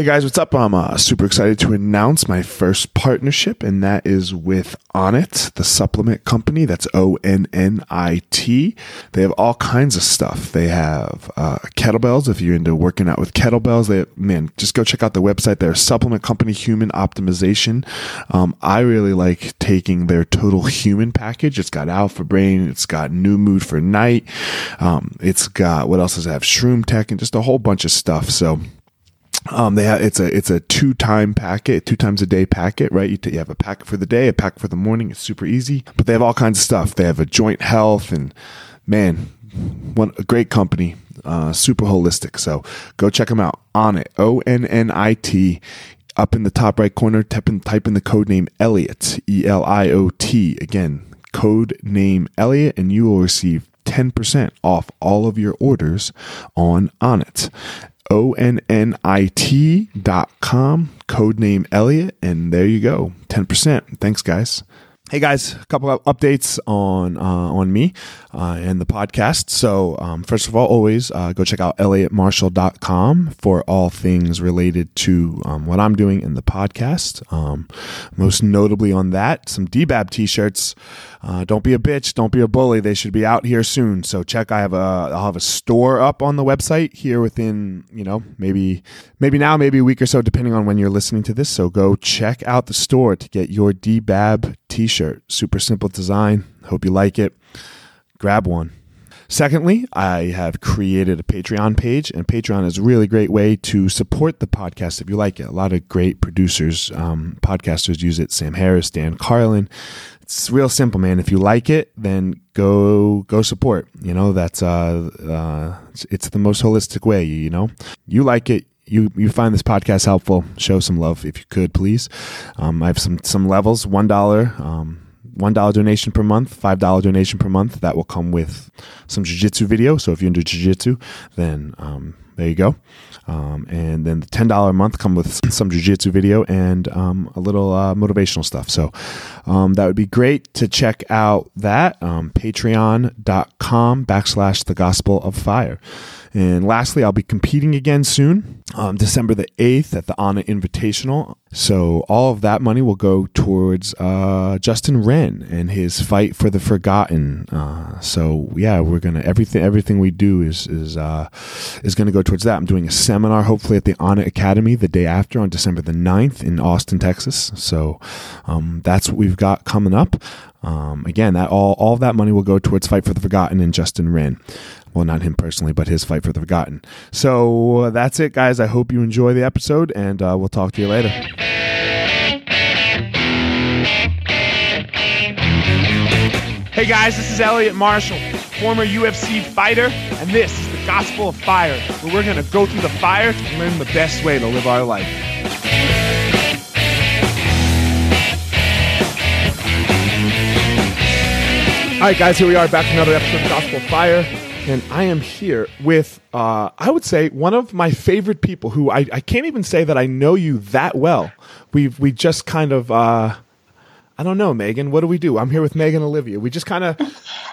Hey guys, what's up? I'm uh, super excited to announce my first partnership, and that is with Onnit, the supplement company. That's O N N I T. They have all kinds of stuff. They have uh, kettlebells. If you're into working out with kettlebells, they man, just go check out the website. Their supplement company, Human Optimization. Um, I really like taking their Total Human package. It's got Alpha Brain. It's got New Mood for Night. Um, it's got what else does it have? Shroom Tech and just a whole bunch of stuff. So um, they have it's a it's a two time packet, two times a day packet, right? You, t- you have a packet for the day, a packet for the morning. It's super easy, but they have all kinds of stuff. They have a joint health, and man, one a great company, uh, super holistic. So go check them out On Onnit O N N I T. Up in the top right corner, type in, type in the code name Elliot E L I O T again. Code name Elliot, and you will receive 10% off all of your orders on Onnit. O-N-N-I-T dot com, code name Elliot, and there you go. 10%. Thanks, guys. Hey guys, a couple of updates on uh, on me uh, and the podcast. So um, first of all, always uh, go check out elliottmarshall.com for all things related to um, what I'm doing in the podcast. Um, most notably on that, some DBAB t-shirts. Uh, don't be a bitch, don't be a bully. They should be out here soon. So check. I have a I'll have a store up on the website here within you know maybe maybe now maybe a week or so depending on when you're listening to this. So go check out the store to get your DBAB t-shirt. Super simple design. Hope you like it. Grab one. Secondly, I have created a Patreon page, and Patreon is a really great way to support the podcast if you like it. A lot of great producers, um, podcasters use it. Sam Harris, Dan Carlin. It's real simple, man. If you like it, then go go support. You know that's uh, uh it's, it's the most holistic way. You know, you like it, you you find this podcast helpful, show some love if you could, please. Um, I have some some levels. One dollar. Um, one dollar donation per month, five dollar donation per month. That will come with some jujitsu video. So if you're into jujitsu, then um, there you go. Um, and then the ten dollar a month come with some jujitsu video and um, a little uh, motivational stuff. So um, that would be great to check out. That um, Patreon.com backslash The Gospel of Fire. And lastly, I'll be competing again soon, um, December the 8th at the Onnit Invitational. So all of that money will go towards uh, Justin Wren and his fight for the forgotten. Uh, so yeah, we're gonna everything everything we do is is uh, is gonna go towards that. I'm doing a seminar hopefully at the Onnit Academy the day after on December the 9th in Austin, Texas. So um, that's what we've got coming up. Um, again, that all all that money will go towards Fight for the Forgotten and Justin Wren well, not him personally, but his fight for the forgotten. So uh, that's it, guys. I hope you enjoy the episode, and uh, we'll talk to you later. Hey guys, this is Elliot Marshall, former UFC fighter, and this is the Gospel of Fire, where we're going to go through the fire to learn the best way to live our life. All right, guys, here we are back to another episode of Gospel of Fire and I am here with, uh, I would say, one of my favorite people who I, I can't even say that I know you that well. We've we just kind of, uh, I don't know, Megan. What do we do? I'm here with Megan Olivi. We just kind of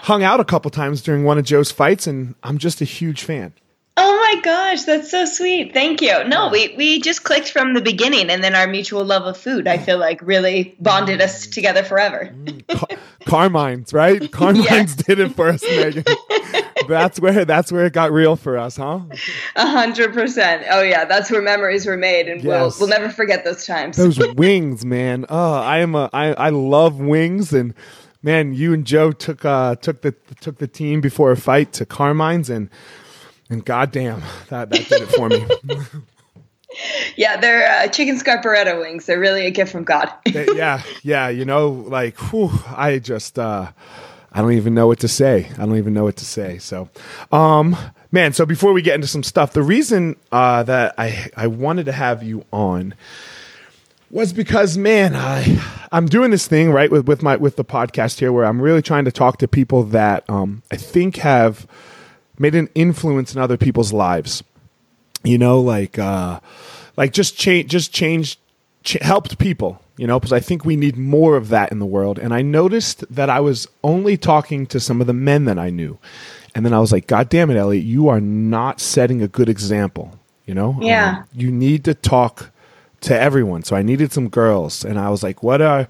hung out a couple times during one of Joe's fights, and I'm just a huge fan. Oh my gosh, that's so sweet. Thank you. No, we, we just clicked from the beginning, and then our mutual love of food, I feel like, really bonded us together forever. Car- Carmine's, right? Carmine's did it for us, Megan. that's where that's where it got real for us, huh? A hundred percent. Oh yeah, that's where memories were made, and yes. we'll we'll never forget those times. Those wings, man. Oh, I am a I I love wings, and man, you and Joe took uh took the took the team before a fight to Carmine's, and and goddamn, that that did it for me. yeah, they're uh, chicken scarpariello wings. They're really a gift from God. they, yeah, yeah. You know, like, whew, I just. uh I don't even know what to say. I don't even know what to say. So, um, man. So before we get into some stuff, the reason uh, that I I wanted to have you on was because man, I I'm doing this thing right with with my with the podcast here where I'm really trying to talk to people that um, I think have made an influence in other people's lives. You know, like uh, like just change just changed ch- helped people you know, because I think we need more of that in the world. And I noticed that I was only talking to some of the men that I knew. And then I was like, God damn it, Elliot, you are not setting a good example. You know, Yeah. Um, you need to talk to everyone. So I needed some girls, and I was like, what are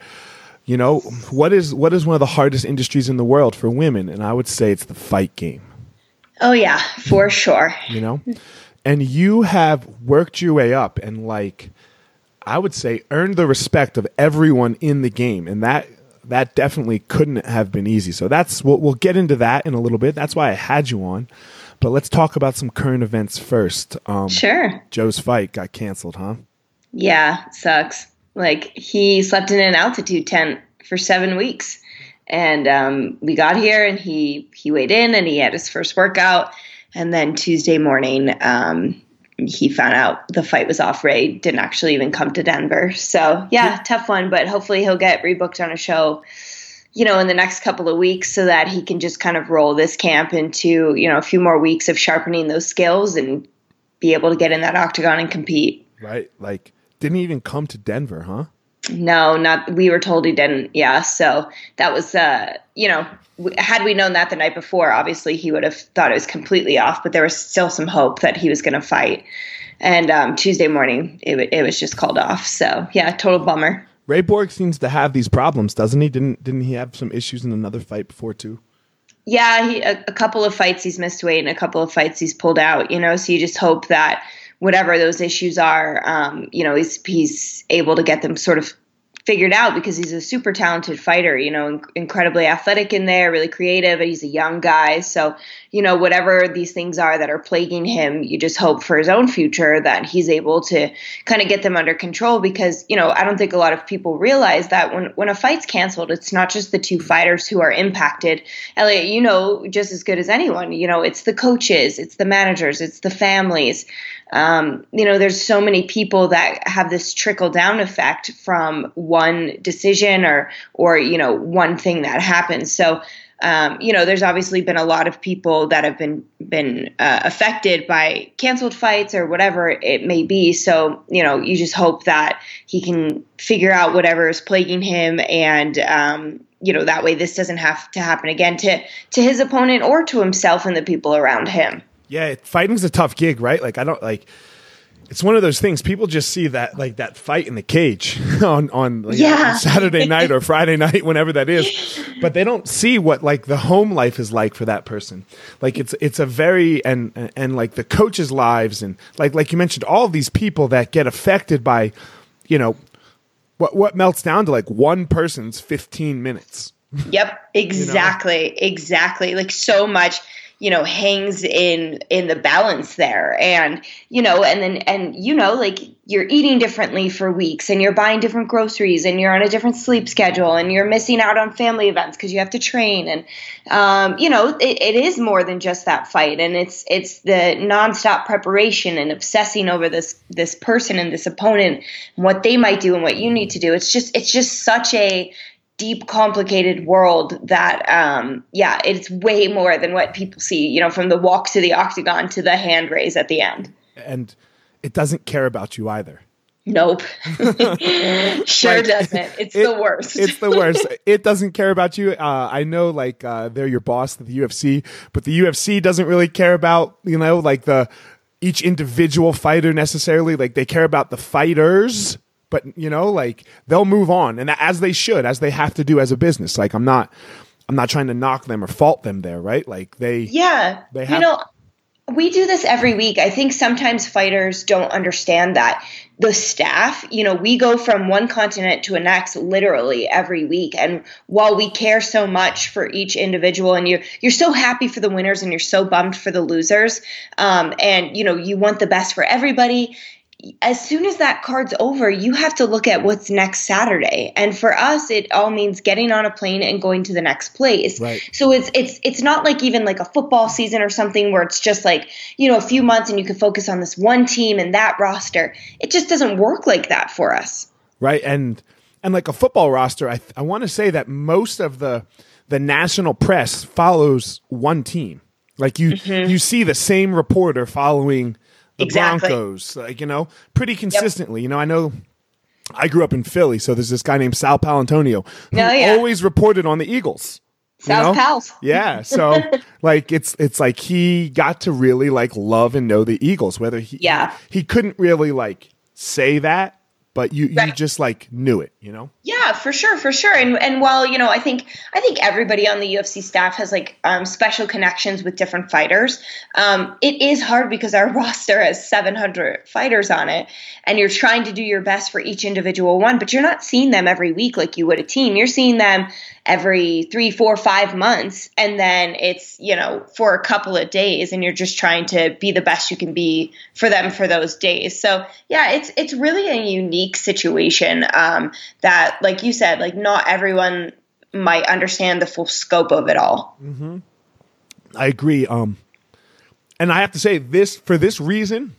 you know what is what is one of the hardest industries in the world for women? And I would say it's the fight game. Oh yeah, for sure. You know, and you have worked your way up and like I would say earned the respect of everyone in the game, and that that definitely couldn't have been easy. So that's we'll, we'll get into that in a little bit. That's why I had you on. But let's talk about some current events first. Um, Sure. Joe's fight got canceled, huh? Yeah, sucks. Like he slept in an altitude tent for seven weeks, and um, we got here and he he weighed in and he had his first workout, and then Tuesday morning um, he found out the fight was off. Ray didn't actually even come to Denver, so yeah, tough one. But hopefully he'll get rebooked on a show. You know, in the next couple of weeks, so that he can just kind of roll this camp into you know a few more weeks of sharpening those skills and be able to get in that octagon and compete. Right? Like didn't even come to Denver, huh? No, not. We were told he didn't. Yeah, so that was, uh, you know, had we known that the night before, obviously he would have thought it was completely off. But there was still some hope that he was going to fight. And um, Tuesday morning, it, w- it was just called off. So yeah, total bummer. Ray Borg seems to have these problems, doesn't he? Didn't didn't he have some issues in another fight before too? Yeah, he, a, a couple of fights he's missed weight, and a couple of fights he's pulled out. You know, so you just hope that whatever those issues are, um, you know, he's he's able to get them sort of figured out because he's a super talented fighter. You know, inc- incredibly athletic in there, really creative, and he's a young guy. So you know, whatever these things are that are plaguing him, you just hope for his own future that he's able to kind of get them under control. Because you know, I don't think a lot of people realize that when when a fight's canceled, it's not just the two fighters who are impacted. Elliot, you know just as good as anyone. You know, it's the coaches, it's the managers, it's the families. Um, you know, there's so many people that have this trickle down effect from one decision or or you know one thing that happens. So um, you know, there's obviously been a lot of people that have been been uh, affected by canceled fights or whatever it may be. So you know, you just hope that he can figure out whatever is plaguing him, and um, you know, that way this doesn't have to happen again to to his opponent or to himself and the people around him. Yeah, fighting's a tough gig, right? Like I don't like it's one of those things people just see that like that fight in the cage on on like, Yeah. on Saturday night or Friday night whenever that is but they don't see what like the home life is like for that person like it's it's a very and and like the coaches lives and like like you mentioned all these people that get affected by you know what what melts down to like one person's 15 minutes Yep, exactly, exactly. Like so much, you know, hangs in in the balance there, and you know, and then and you know, like you're eating differently for weeks, and you're buying different groceries, and you're on a different sleep schedule, and you're missing out on family events because you have to train, and um, you know, it, it is more than just that fight, and it's it's the nonstop preparation and obsessing over this this person and this opponent, and what they might do and what you need to do. It's just it's just such a deep complicated world that um yeah it's way more than what people see you know from the walk to the octagon to the hand raise at the end and it doesn't care about you either nope sure Like, doesn't it's it- the worst It's the worst. it doesn't care about you. Uh, I know, like uh, they're your boss at the UFC, but the UFC doesn't really care about you know like the each individual fighter necessarily. Like they care about the fighters, but you know, like they'll move on, and as they should, as they have to do as a business. Like I'm not, I'm not trying to knock them or fault them there, right? Like they, yeah They have you know we do this every week i think sometimes fighters don't understand that the staff you know we go from one continent to a next literally every week and while we care so much for each individual and you're you're so happy for the winners and you're so bummed for the losers um, and you know you want the best for everybody as soon as that card's over, you have to look at what's next Saturday. And for us, it all means getting on a plane and going to the next place. Right. So it's it's it's not like even like a football season or something where it's just like, you know, a few months and you can focus on this one team and that roster. It just doesn't work like that for us. right and and like a football roster i i want to say that most of the the national press follows one team like you mm-hmm. you see the same reporter following the. Exactly. broncos like you know pretty consistently you know i know I grew up in Philly, so there's this guy named Sal Paolantonio who Oh, yeah. always reported on the Eagles. South know? Pals. Yeah. So like it's it's like he got to really like love and know the Eagles. Whether he Yeah. he couldn't really like say that, but you you just like knew it, you know? Yeah, for sure, for sure. And and while you know, I think I think everybody on the UFC staff has like um, special connections with different fighters. Um, it is hard because our roster has 700 fighters on it, and you're trying to do your best for each individual one, but you're not seeing them every week like you would a team. You're seeing them every three, four, five months, and then it's you know for a couple of days, and you're just trying to be the best you can be for them for those days. So yeah, it's it's really a unique situation um, that, like you said, like not everyone might understand the full scope of it all. I agree. Um, and I have to say this for this reason.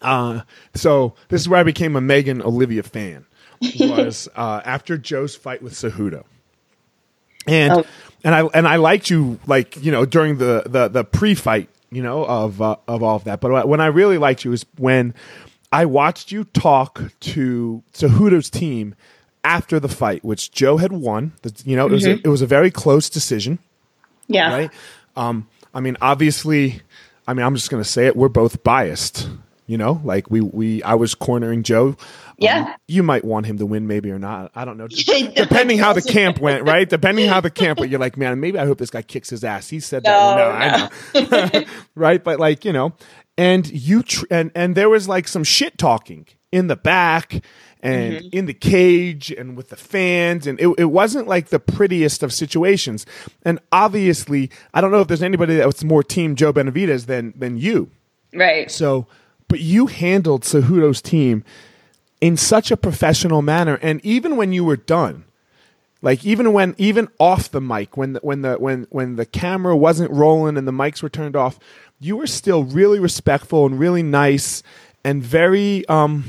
Uh, so this is where I became a Megan Olivi fan. Was uh, after Joe's fight with Cejudo, and Oh. and I and I liked you like you know during the the the pre fight you know of uh, of all of that. But when I really liked you is when I watched you talk to Cejudo's team after the fight, which Joe had won. You know, it was a, it was a very close decision Yeah. right? Um, I mean, obviously, I mean, I'm just going to say it. We're both biased, you know. Like we, we, I was cornering Joe. Um, Yeah. you might want him to win, maybe or not. I don't know. Depending how the camp went, right? Depending how the camp went, you're like, man, maybe I hope this guy kicks his ass. He said that. No, No, I know, right? But like, you know, and you tr- and and there was like some shit talking in the back and Mm-hmm. in the cage and with the fans and it, it wasn't like the prettiest of situations and obviously i don't know if there's anybody that was more team joe Benavidez than than you Right. so but you handled Cejudo's team in such a professional manner and even when you were done like even when even off the mic when the, when the when when the camera wasn't rolling and the mics were turned off you were still really respectful and really nice and very um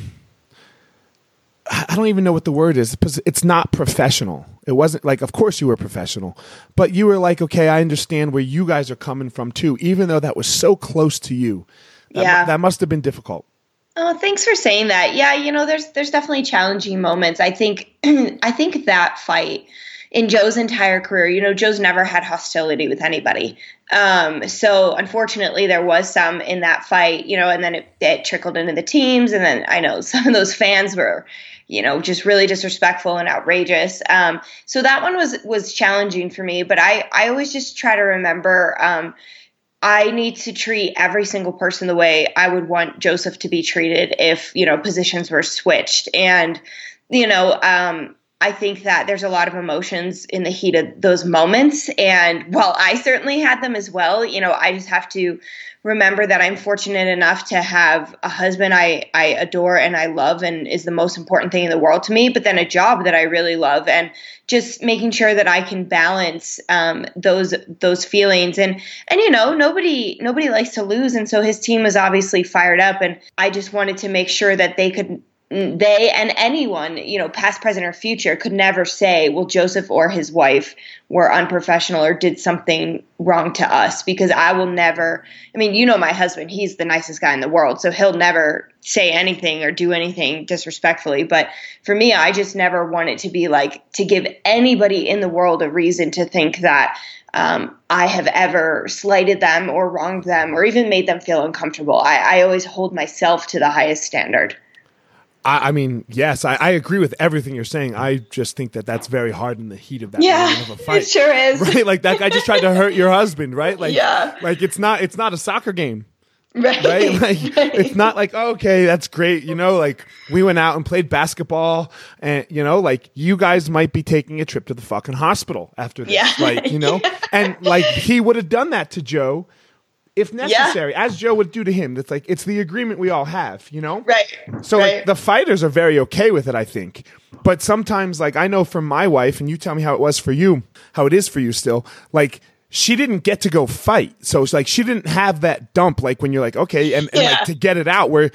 I don't even know what the word is. It's not professional. It wasn't like, of course you were professional, but you were like, okay, I understand where you guys are coming from too, even though that was so close to you. That, Yeah. that must have been difficult. Oh, thanks for saying that. Yeah, you know, there's there's definitely challenging moments. I think I think that fight in Joe's entire career, you know, Joe's never had hostility with anybody. Um, so unfortunately, there was some in that fight, you know, and then it, it trickled into the teams, and then I know some of those fans were, you know, just really disrespectful and outrageous. Um, so that one was was challenging for me, but I I always just try to remember. Um, I need to treat every single person the way I would want Joseph to be treated if, you know, positions were switched. And, you know, um, I think that there's a lot of emotions in the heat of those moments. And while I certainly had them as well, you know, I just have to remember that I'm fortunate enough to have a husband I, I adore and I love and is the most important thing in the world to me, but then a job that I really love and just making sure that I can balance um, those those feelings. And and you know nobody nobody likes to lose. And so his team was obviously fired up and I just wanted to make sure that they could they and anyone, you know, past, present, or future, could never say, well, Joseph or his wife were unprofessional or did something wrong to us because I will never, I mean, you know, my husband, he's the nicest guy in the world. So he'll never say anything or do anything disrespectfully. But for me, I just never want it to be like to give anybody in the world a reason to think that um, I have ever slighted them or wronged them or even made them feel uncomfortable. I, I always hold myself to the highest standard. I, I mean, yes, I, I agree with everything you're saying. I just think that that's very hard in the heat of that Yeah, of a fight. it sure is. Right? Like that guy just tried to hurt your husband, right? Like, Yeah. like it's not it's not a soccer game. Right. right? Like it's not like oh, okay, that's great. You know, like we went out and played basketball, and you know, like you guys might be taking a trip to the fucking hospital after this, Yeah. like you know, and like he would have done that to Joe if necessary, as Joe would do to him. That's like it's the agreement we all have, you know, Right. so right. like the fighters are very okay with it, I think. But sometimes, like I know from my wife, and you tell me how it was for you, how it is for you still. Like she didn't get to go fight, so it's like she didn't have that dump. Like when you're like, okay, and, and Yeah. like to get it out where.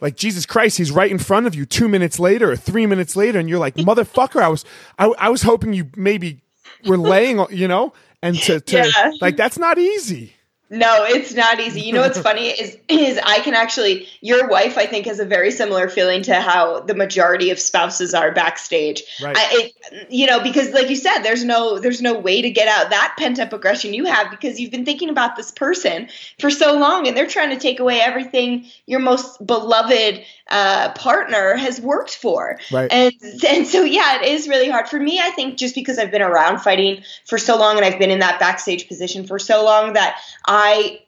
Like Jesus Christ, he's right in front of you two minutes later or three minutes later, and you're like, motherfucker, I was, I, I was hoping you maybe were laying, you know, and to, to Yeah. like that's not easy. No, it's not easy. You know what's funny is is I can actually your wife I think has a very similar feeling to how the majority of spouses are backstage. Right. I, it, you know because like you said there's no there's no way to get out that pent up aggression you have because you've been thinking about this person for so long and they're trying to take away everything your most beloved uh, partner has worked for. Right. And and so yeah, it is really hard for me. I think just because I've been around fighting for so long and I've been in that backstage position for so long that I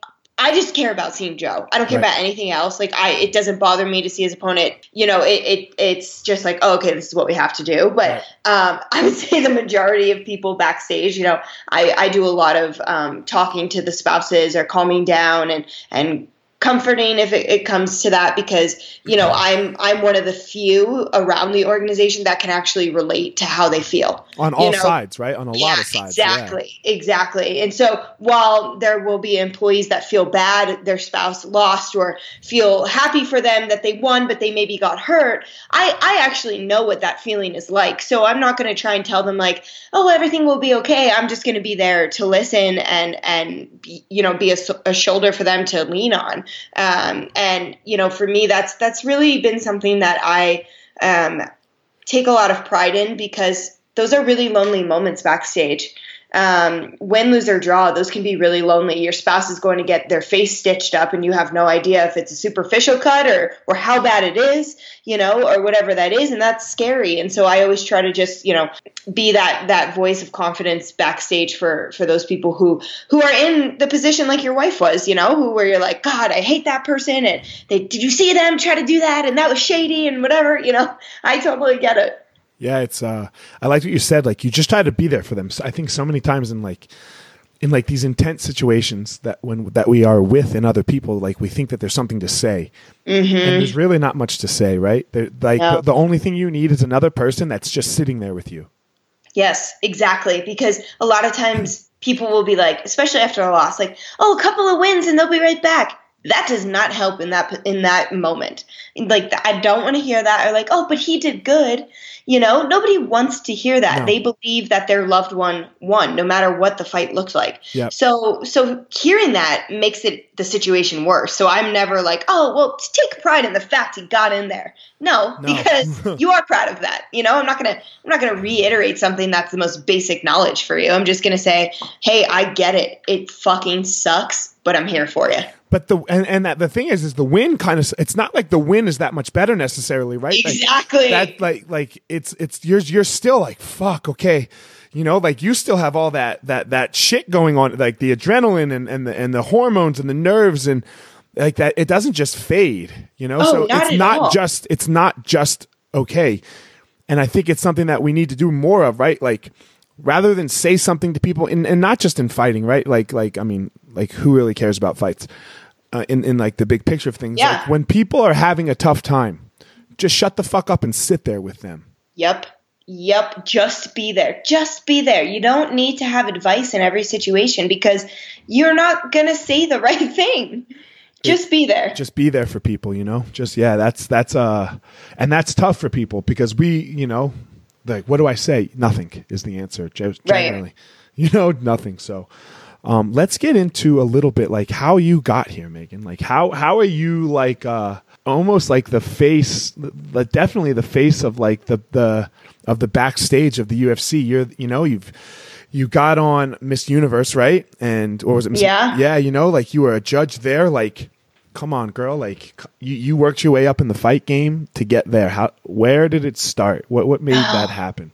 I just care about seeing Joe. I don't care Right. about anything else. Like I, it doesn't bother me to see his opponent. You know, it, it it's just like, oh, okay, this is what we have to do. But um, I would say the majority of people backstage, you know, I, I do a lot of um, talking to the spouses or calming down and and comforting if it, it comes to that because you know I'm I'm one of the few around the organization that can actually relate to how they feel On all know, sides, right? On a lot of sides. yeah. Exactly, exactly. And so while there will be employees that feel bad their spouse lost or feel happy for them that they won but they maybe got hurt, I, I actually know what that feeling is like. So I'm not going to try and tell them like, oh, everything will be okay. I'm just going to be there to listen and and be, you know be a shoulder for them to lean on. Um, and you know, for me, that's that's really been something that I um, take a lot of pride in because those are really lonely moments backstage. Um, win, lose, or draw, those can be really lonely. Your spouse is going to get their face stitched up, and you have no idea if it's a superficial cut or or how bad it is, you know, or whatever that is, and that's scary. And so I always try to just, you know, be that that voice of confidence backstage for for those people who who are in the position like your wife was, you know, who where you're like, God, I hate that person, and they did you see them try to do that, and that was shady, and whatever, you know. I totally get it. Yeah, it's uh I like what you said, like you just try to be there for them. So I think so many times in like in like these intense situations that when that we are with in other people, like we think that there's something to say. Mm-hmm. And there's really not much to say, right? There, like No. the, the only thing you need is another person that's just sitting there with you. Yes, exactly. Because a lot of times people will be like, especially after a loss, like, "Oh, a couple of wins and they'll be right back." That does not help in that in that moment. Like, I don't want to hear that. Or like, "Oh, but he did good." You know, nobody wants to hear that. No. They believe that their loved one won, no matter what the fight looks like. Yep. So, so hearing that makes it the situation worse. So I'm never like, "Oh, well, take pride in the fact he got in there." No, No. because you are proud of that. You know, I'm not gonna I'm not gonna reiterate something that's the most basic knowledge for you. I'm just gonna say, hey, I get it. It fucking sucks, but I'm here for you. But the and, and that the thing is is the win kind of it's not like the win is that much better necessarily, right? Like, Exactly. that like like it's it's you're you're still like fuck okay you know like you still have all that that that shit going on like the adrenaline and and the and the hormones and the nerves and like that it doesn't just fade you know Oh, so not it's not all. just it's not just okay and i think it's something that we need to do more of right like rather than say something to people and, and not just in fighting right like like i mean like who really cares about fights uh, in in like the big picture of things Yeah. like when people are having a tough time just shut the fuck up and sit there with them Yep. Yep. Just be there. Just be there. You don't need to have advice in every situation because you're not gonna say the right thing. Just be there. just be there for people you know just yeah that's that's uh and that's tough for people because we you know like what do i say nothing is the answer ge- generally you know nothing so um let's get into a little bit like how you got here megan like how how are you like uh almost like the face the, definitely the face of like the the of the backstage of the ufc you're you know you've you got on Miss Universe, right? And or was it Miss Yeah. Yeah, you know, like you were a judge there. Like, come on, girl. Like you, you worked your way up in the fight game to get there. How where did it start? What what made that happen?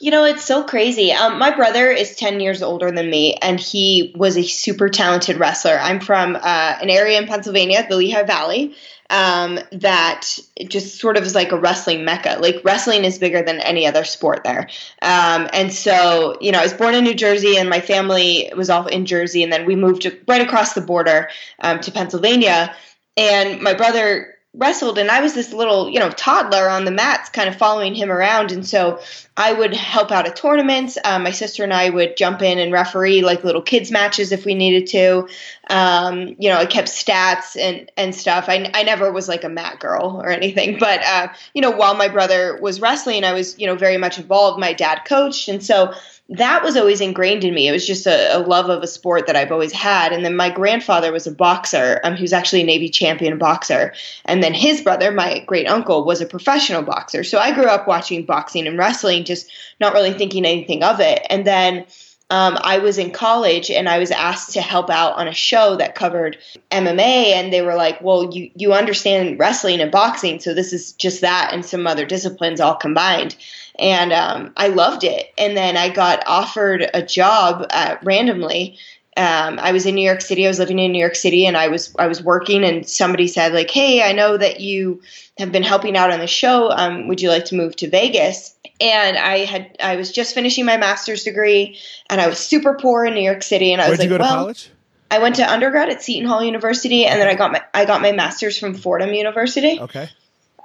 You know, it's so crazy. Um, my brother is 10 years older than me, and he was a super talented wrestler. I'm from uh, an area in Pennsylvania, the Lehigh Valley, um, that just sort of is like a wrestling mecca. Like, wrestling is bigger than any other sport there. Um, and so, you know, I was born in New Jersey, and my family was all in Jersey, and then we moved right across the border um, to Pennsylvania. And my brother wrestled and I was this little, you know, toddler on the mats kind of following him around and so I would help out at tournaments. Um, my sister and I would jump in and referee like little kids matches if we needed to. Um, you know, I kept stats and and stuff. I, I never was like a mat girl or anything, but uh, you know, while my brother was wrestling, I was you know very much involved. My dad coached, and so that was always ingrained in me. It was just a, a, love of a sport that I've always had. And then my grandfather was a boxer, um, who's actually a Navy champion boxer. And then his brother, my great uncle, was a professional boxer. So I grew up watching boxing and wrestling, just not really thinking anything of it. And then um, I was in college and I was asked to help out on a show that covered MMA, and they were like, "Well, you you understand wrestling and boxing, so this is just that and some other disciplines all combined." And um, I loved it. And then I got offered a job uh, randomly. Um, I was in New York City. I was living in New York City, and I was I was working. And somebody said like, "Hey, I know that you have been helping out on the show. Um, would you like to move to Vegas?" and I had I was just finishing my master's degree, and I was super poor in New York City, and I Where'd was like, well, college? I went to undergrad at Seton Hall University, and then I got my I got my master's from Fordham University. Okay.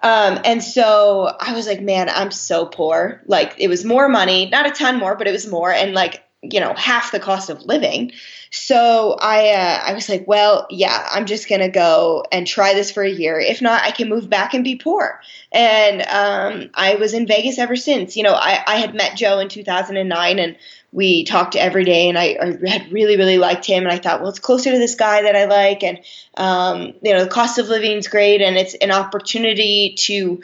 Um, and so I was like, man, I'm so poor. Like it was more money, not a ton more, but it was more, and like you know half the cost of living. So I uh, I was like, well, yeah, I'm just gonna go and try this for a year. If not, I can move back and be poor. And um, I was in Vegas ever since. You know, I, I had met Joe in 2009, and we talked every day, and I, I had really really liked him. And I thought, well, it's closer to this guy that I like, and um, you know, the cost of living is great, and it's an opportunity to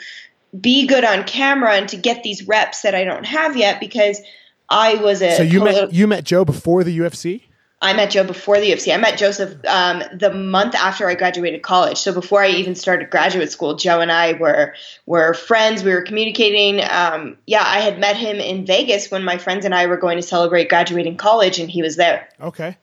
be good on camera and to get these reps that I don't have yet because I was a so you met you met Joe before the UFC. I met Joe before the UFC. I met Joseph um, the month after I graduated college. So before I even started graduate school, Joe and I were were friends. We were communicating. Um, yeah, I had met him in Vegas when my friends and I were going to celebrate graduating college, and he was there. Okay.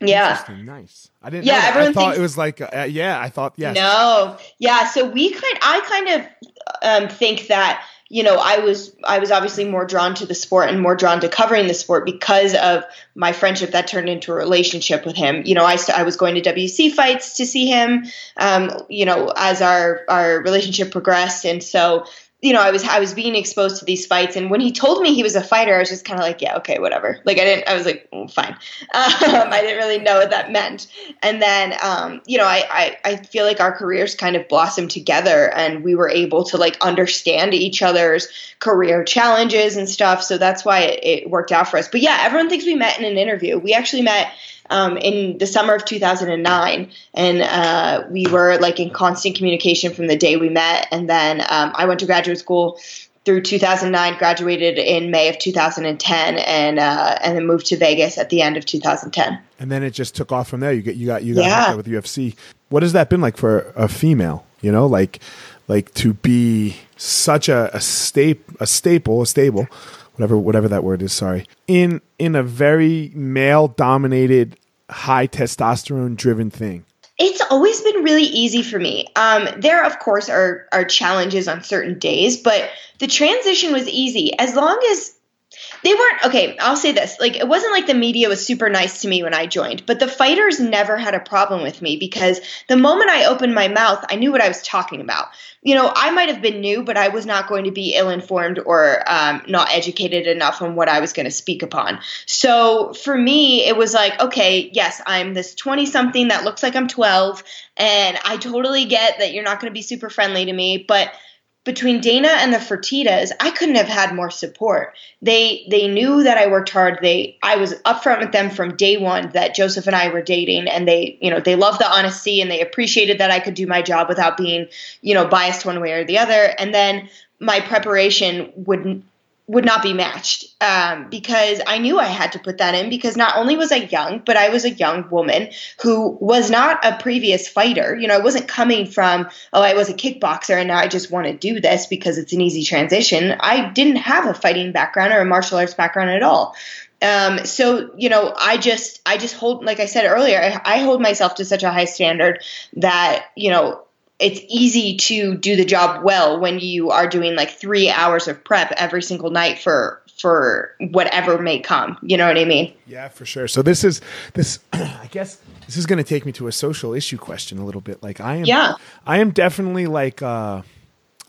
Yeah. Nice. I didn't. Yeah, everyone I thought thinks, it was like. Uh, yeah, I thought. Yeah. No. Yeah. So we kind. I kind of um, think that you know, I was I was obviously more drawn to the sport and more drawn to covering the sport because of my friendship that turned into a relationship with him. You know, I I was going to WEC fights to see him. Um, you know, as our our relationship progressed, and so you know, I was I was being exposed to these fights, and when he told me he was a fighter, I was just kind of like, yeah, okay, whatever. Like I didn't, I was like, mm, fine. Um, I didn't really know what that meant. And then, um, you know, I, I I feel like our careers kind of blossomed together, and we were able to like understand each other's career challenges and stuff. So that's why it, it worked out for us. But yeah, everyone thinks we met in an interview. We actually met um, in the summer of 2009, and uh, we were like in constant communication from the day we met. And then um, I went to graduate school through 2009, graduated in May of 2010, and uh, and then moved to Vegas at the end of 2010. And then it just took off from there. You get you got you got yeah. with UFC. What has that been like for a female? You know, like like to be such a, a staple, a staple, a stable whatever whatever that word is sorry in in a very male dominated high testosterone driven thing? It's always been really easy for me. Um, there of course are are challenges on certain days but the transition was easy. As long as they weren't okay i'll say this like it wasn't like the media was super nice to me when i joined but the fighters never had a problem with me because the moment i opened my mouth i knew what i was talking about. You know i might have been new but i was not going to be ill-informed or um, not educated enough on what i was going to speak upon. So for me it was like okay yes i'm this 20 something that looks like i'm 12 and i totally get that you're not going to be super friendly to me but between Dana and the Fertitas, I couldn't have had more support. They they knew that I worked hard. They I was upfront with them from day one that Joseph and I were dating, and they you know they loved the honesty and they appreciated that I could do my job without being you know biased one way or the other. And then my preparation would would not be matched um, because I knew I had to put that in because not only was I young, but I was a young woman who was not a previous fighter. You know, I wasn't coming from, oh, I was a kickboxer and now I just want to do this because it's an easy transition. I didn't have a fighting background or a martial arts background at all. Um, so you know, I just, I just hold, like I said earlier, I, I hold myself to such a high standard that you know it's easy to do the job well when you are doing like three hours of prep every single night for for whatever may come you know what i mean yeah for sure so this is this i guess this is going to take me to a social issue question a little bit like i am yeah i am definitely like uh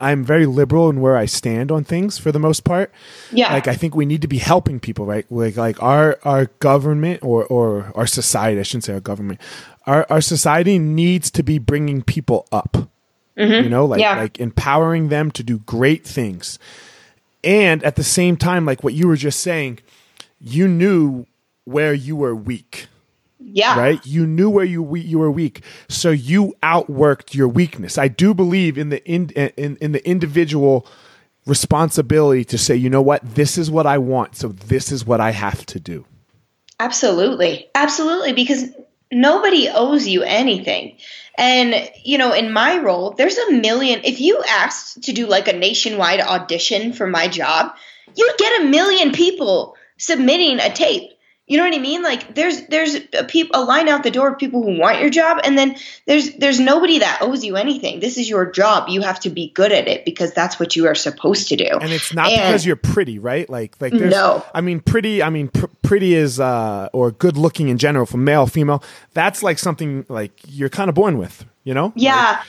I'm very liberal in where I stand on things for the most part. Yeah. Like I think we need to be helping people, right? Like like our our government or or our society, I shouldn't say our government. Our our society needs to be bringing people up. Mm-hmm. You know, like yeah. like empowering them to do great things. And at the same time like what you were just saying, you knew where you were weak. Yeah. Right? You knew where you we- you were weak. So you outworked your weakness. I do believe in the in, in in the individual responsibility to say, "You know what? This is what I want. So this is what I have to do." Absolutely. Absolutely. Because nobody owes you anything. And, you know, in my role, there's a million. If you asked to do like a nationwide audition for my job, you'd get a million people submitting a tape. You know what I mean? Like there's there's a peop, a line out the door of people who want your job, and then there's there's nobody that owes you anything. This is your job. You have to be good at it because that's what you are supposed to do. And it's not And- because you're pretty, right? Like like there's No. I mean pretty I mean pr- pretty is uh or good looking in general for male female. That's like something like you're kind of born with, you know? Yeah.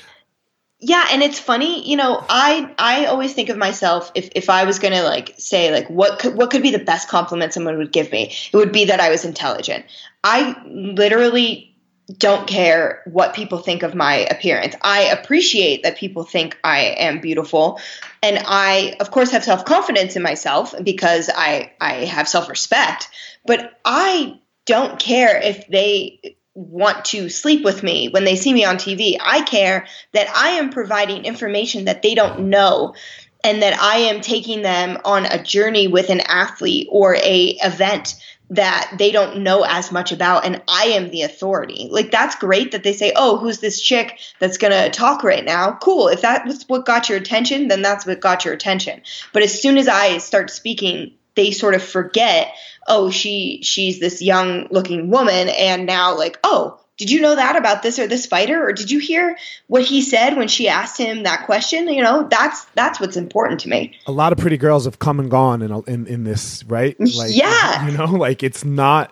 Yeah, and it's funny, you know, I I always think of myself if if I was going to like say like what could what could be the best compliment someone would give me? It would be that I was intelligent. I literally don't care what people think of my appearance. I appreciate that people think I am beautiful and I of course have self-confidence in myself because I I have self-respect, but I don't care if they want to sleep with me when they see me on TV. I care that I am providing information that they don't know and that I am taking them on a journey with an athlete or a event that they don't know as much about and I am the authority. Like that's great that they say, "Oh, who's this chick that's going to talk right now?" Cool. If that's what got your attention, then that's what got your attention. But as soon as I start speaking they sort of forget oh she she's this young looking woman and now like oh did you know that about this or this fighter or did you hear what he said when she asked him that question you know that's that's what's important to me A lot of pretty girls have come and gone in in, in this, right? Like Yeah. you know, like it's not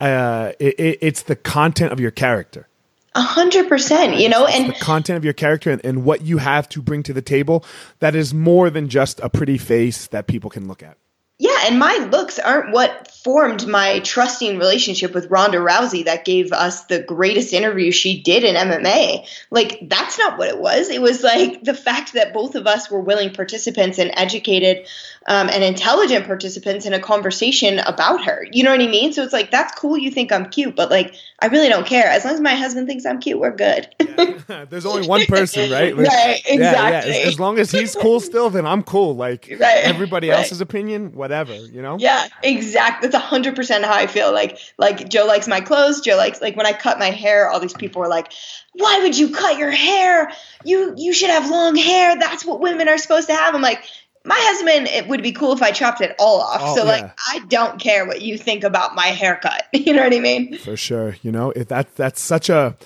uh it, it, it's the content of your character. a hundred percent you know and the content of your character and, and what you have to bring to the table that is more than just a pretty face that people can look at. Yeah, and my looks aren't what formed my trusting relationship with Ronda Rousey that gave us the greatest interview she did in MMA. Like, that's not what it was. It was like the fact that both of us were willing participants and educated um, and intelligent participants in a conversation about her. You know what I mean? So it's like, that's cool. You think I'm cute, but like, I really don't care. As long as my husband thinks I'm cute, we're good. There's only one person, right? Like, Right, yeah, yeah. exactly. As, as long as he's cool still, then I'm cool. Like Right, everybody right. else's opinion, whatever, you know? Yeah, exactly. That's hundred percent how I feel. Like, like Joe likes my clothes. Joe likes like when I cut my hair. All these people were like, "Why would you cut your hair? You you should have long hair. That's what women are supposed to have." I'm like, my husband. It would be cool if I chopped it all off. Oh, so yeah. like, I don't care what you think about my haircut. You know what I mean? For sure. You know, if that that's such a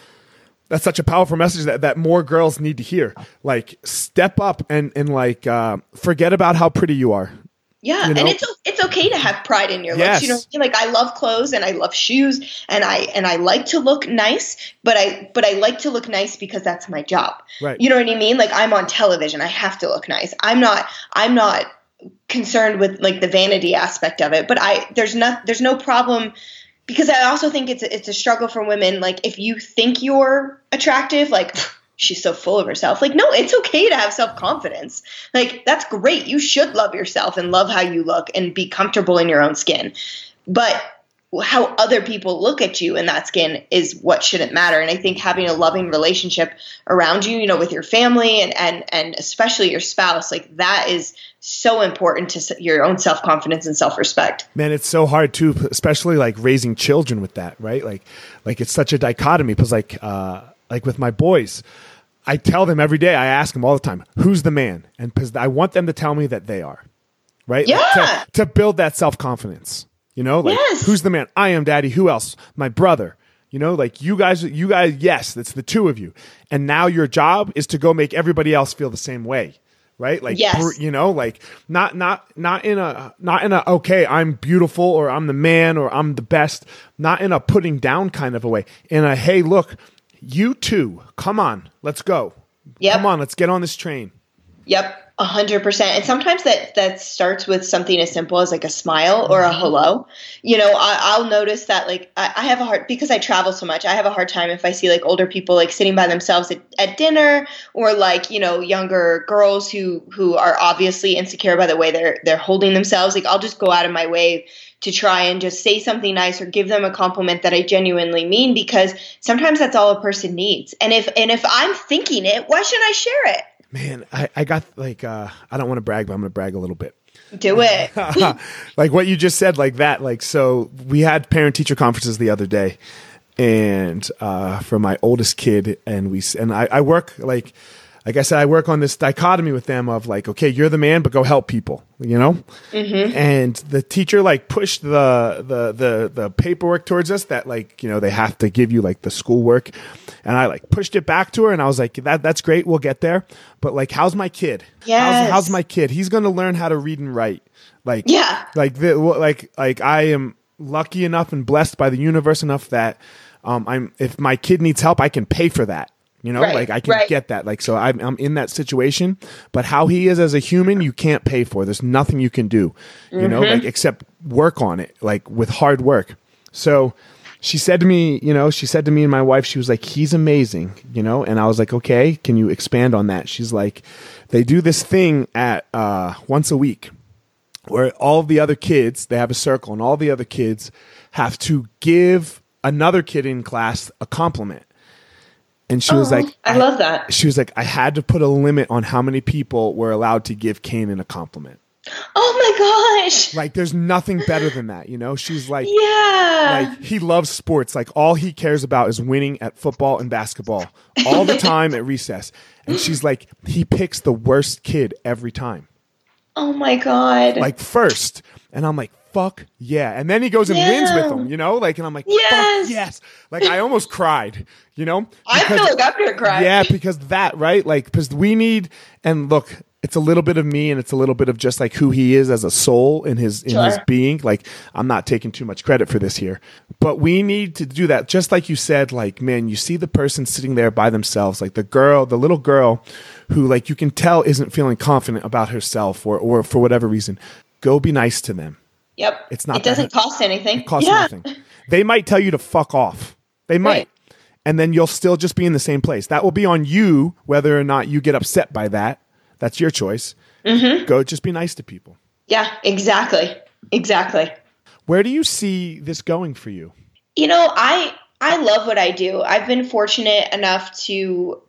that's such a powerful message that, that more girls need to hear. Like step up and and like uh, forget about how pretty you are. Yeah, You know? and it's it's okay to have pride in your looks. You know, what I mean? like I love clothes and I love shoes and I and I like to look nice, but I but I like to look nice because that's my job. Right. You know what I mean? Like I'm on television, I have to look nice. I'm not I'm not concerned with like the vanity aspect of it, but I there's not there's no problem because I also think it's a, it's a struggle for women. Like if you think you're attractive, like she's so full of herself. Like no, it's okay to have self confidence. Like that's great. You should love yourself and love how you look and be comfortable in your own skin. But how other people look at you in that skin is what shouldn't matter. And I think having a loving relationship around you, you know, with your family and and and especially your spouse, like that is so important to your own self confidence and self respect. Man, it's so hard too, especially like raising children with that, right? Like like it's such a dichotomy because like uh like with my boys, I tell them every day, I ask them all the time, who's the man? And because I want them to tell me that they are. Right? Like, Yeah. to, to build that self confidence. You know, like Yes. who's the man? I am daddy. Who else? My brother. You know, like you guys, you guys, yes, it's the two of you. And now your job is to go make everybody else feel the same way. Right? Like, Yes. you know, like not, not, not in a, not in a, okay, I'm beautiful or I'm the man or I'm the best, not in a putting down kind of a way. In a, hey, look, you too. come on, let's go. Yep. Come on, let's get on this train. Yep, A hundred percent. And sometimes that that starts with something as simple as like a smile or a Mm-hmm. hello. You know, I, I'll notice that like I, I have a hard because I travel so much. I have a hard time if I see like older people like sitting by themselves at, at dinner or like you know younger girls who who are obviously insecure by the way they're they're holding themselves. Like I'll just go out of my way to try and just say something nice or give them a compliment that I genuinely mean because sometimes that's all a person needs. And if and if I'm thinking it, why shouldn't I share it? Man, I, I got like uh, I don't want to brag, but I'm going to brag a little bit. Do it. like what you just said, like that. Like so, we had parent teacher conferences the other day, and uh, for my oldest kid, and we and I, I work like. Like I said, I work on this dichotomy with them of like, okay, you're the man, but go help people, you know. Mm-hmm. And the teacher like pushed the the the the paperwork towards us that like you know they have to give you like the schoolwork, and I like pushed it back to her, and I was like, that that's great, we'll get there, but like, how's my kid? Yes. How's, how's my kid? He's going to learn how to read and write. Like Yeah. like the, like like I am lucky enough and blessed by the universe enough that um, I'm if my kid needs help, I can pay for that. You know, Right, like I can right. get that. Like so, I'm I'm in that situation. But how he is as a human, you can't pay for. There's nothing you can do. You know, Mm-hmm. like except work on it, like with hard work. So she said to me, you know, she said to me and my wife, she was like, he's amazing, you know? And I was like, okay, can you expand on that? She's like, they do this thing at uh, once a week where all the other kids, they have a circle and all the other kids have to give another kid in class a compliment. And she was Oh, like, I love that. She was like, I had to put a limit on how many people were allowed to give Kanan a compliment. Oh my gosh. Like, there's nothing better than that, you know? She's like, Yeah. like he loves sports. Like all he cares about is winning at football and basketball all the time at recess. And she's like, he picks the worst kid every time, oh my god. like first. And I'm like, fuck yeah. And then he goes and wins with them, you know? Like, and I'm like, Yes. fuck yes. Like I almost cried, you know? I feel like I'm gonna cry. yeah, because that, right? Like, because we need, and look, it's a little bit of me and it's a little bit of just like who he is as a soul in his in his being. Like, I'm not taking too much credit for this here, but we need to do that. Just like you said, like, man, you see the person sitting there by themselves, like the girl, the little girl who, like, you can tell isn't feeling confident about herself or, or for whatever reason. Go be nice to them. Yep. It's not It doesn't cost anything. It costs yeah. nothing. They might tell you to fuck off. They might. Right. And then you'll still just be in the same place. That will be on you whether or not you get upset by that. That's your choice. Mm-hmm. Go just be nice to people. Yeah, exactly. Exactly. Where do you see this going for you? You know, I I love what I do. I've been fortunate enough to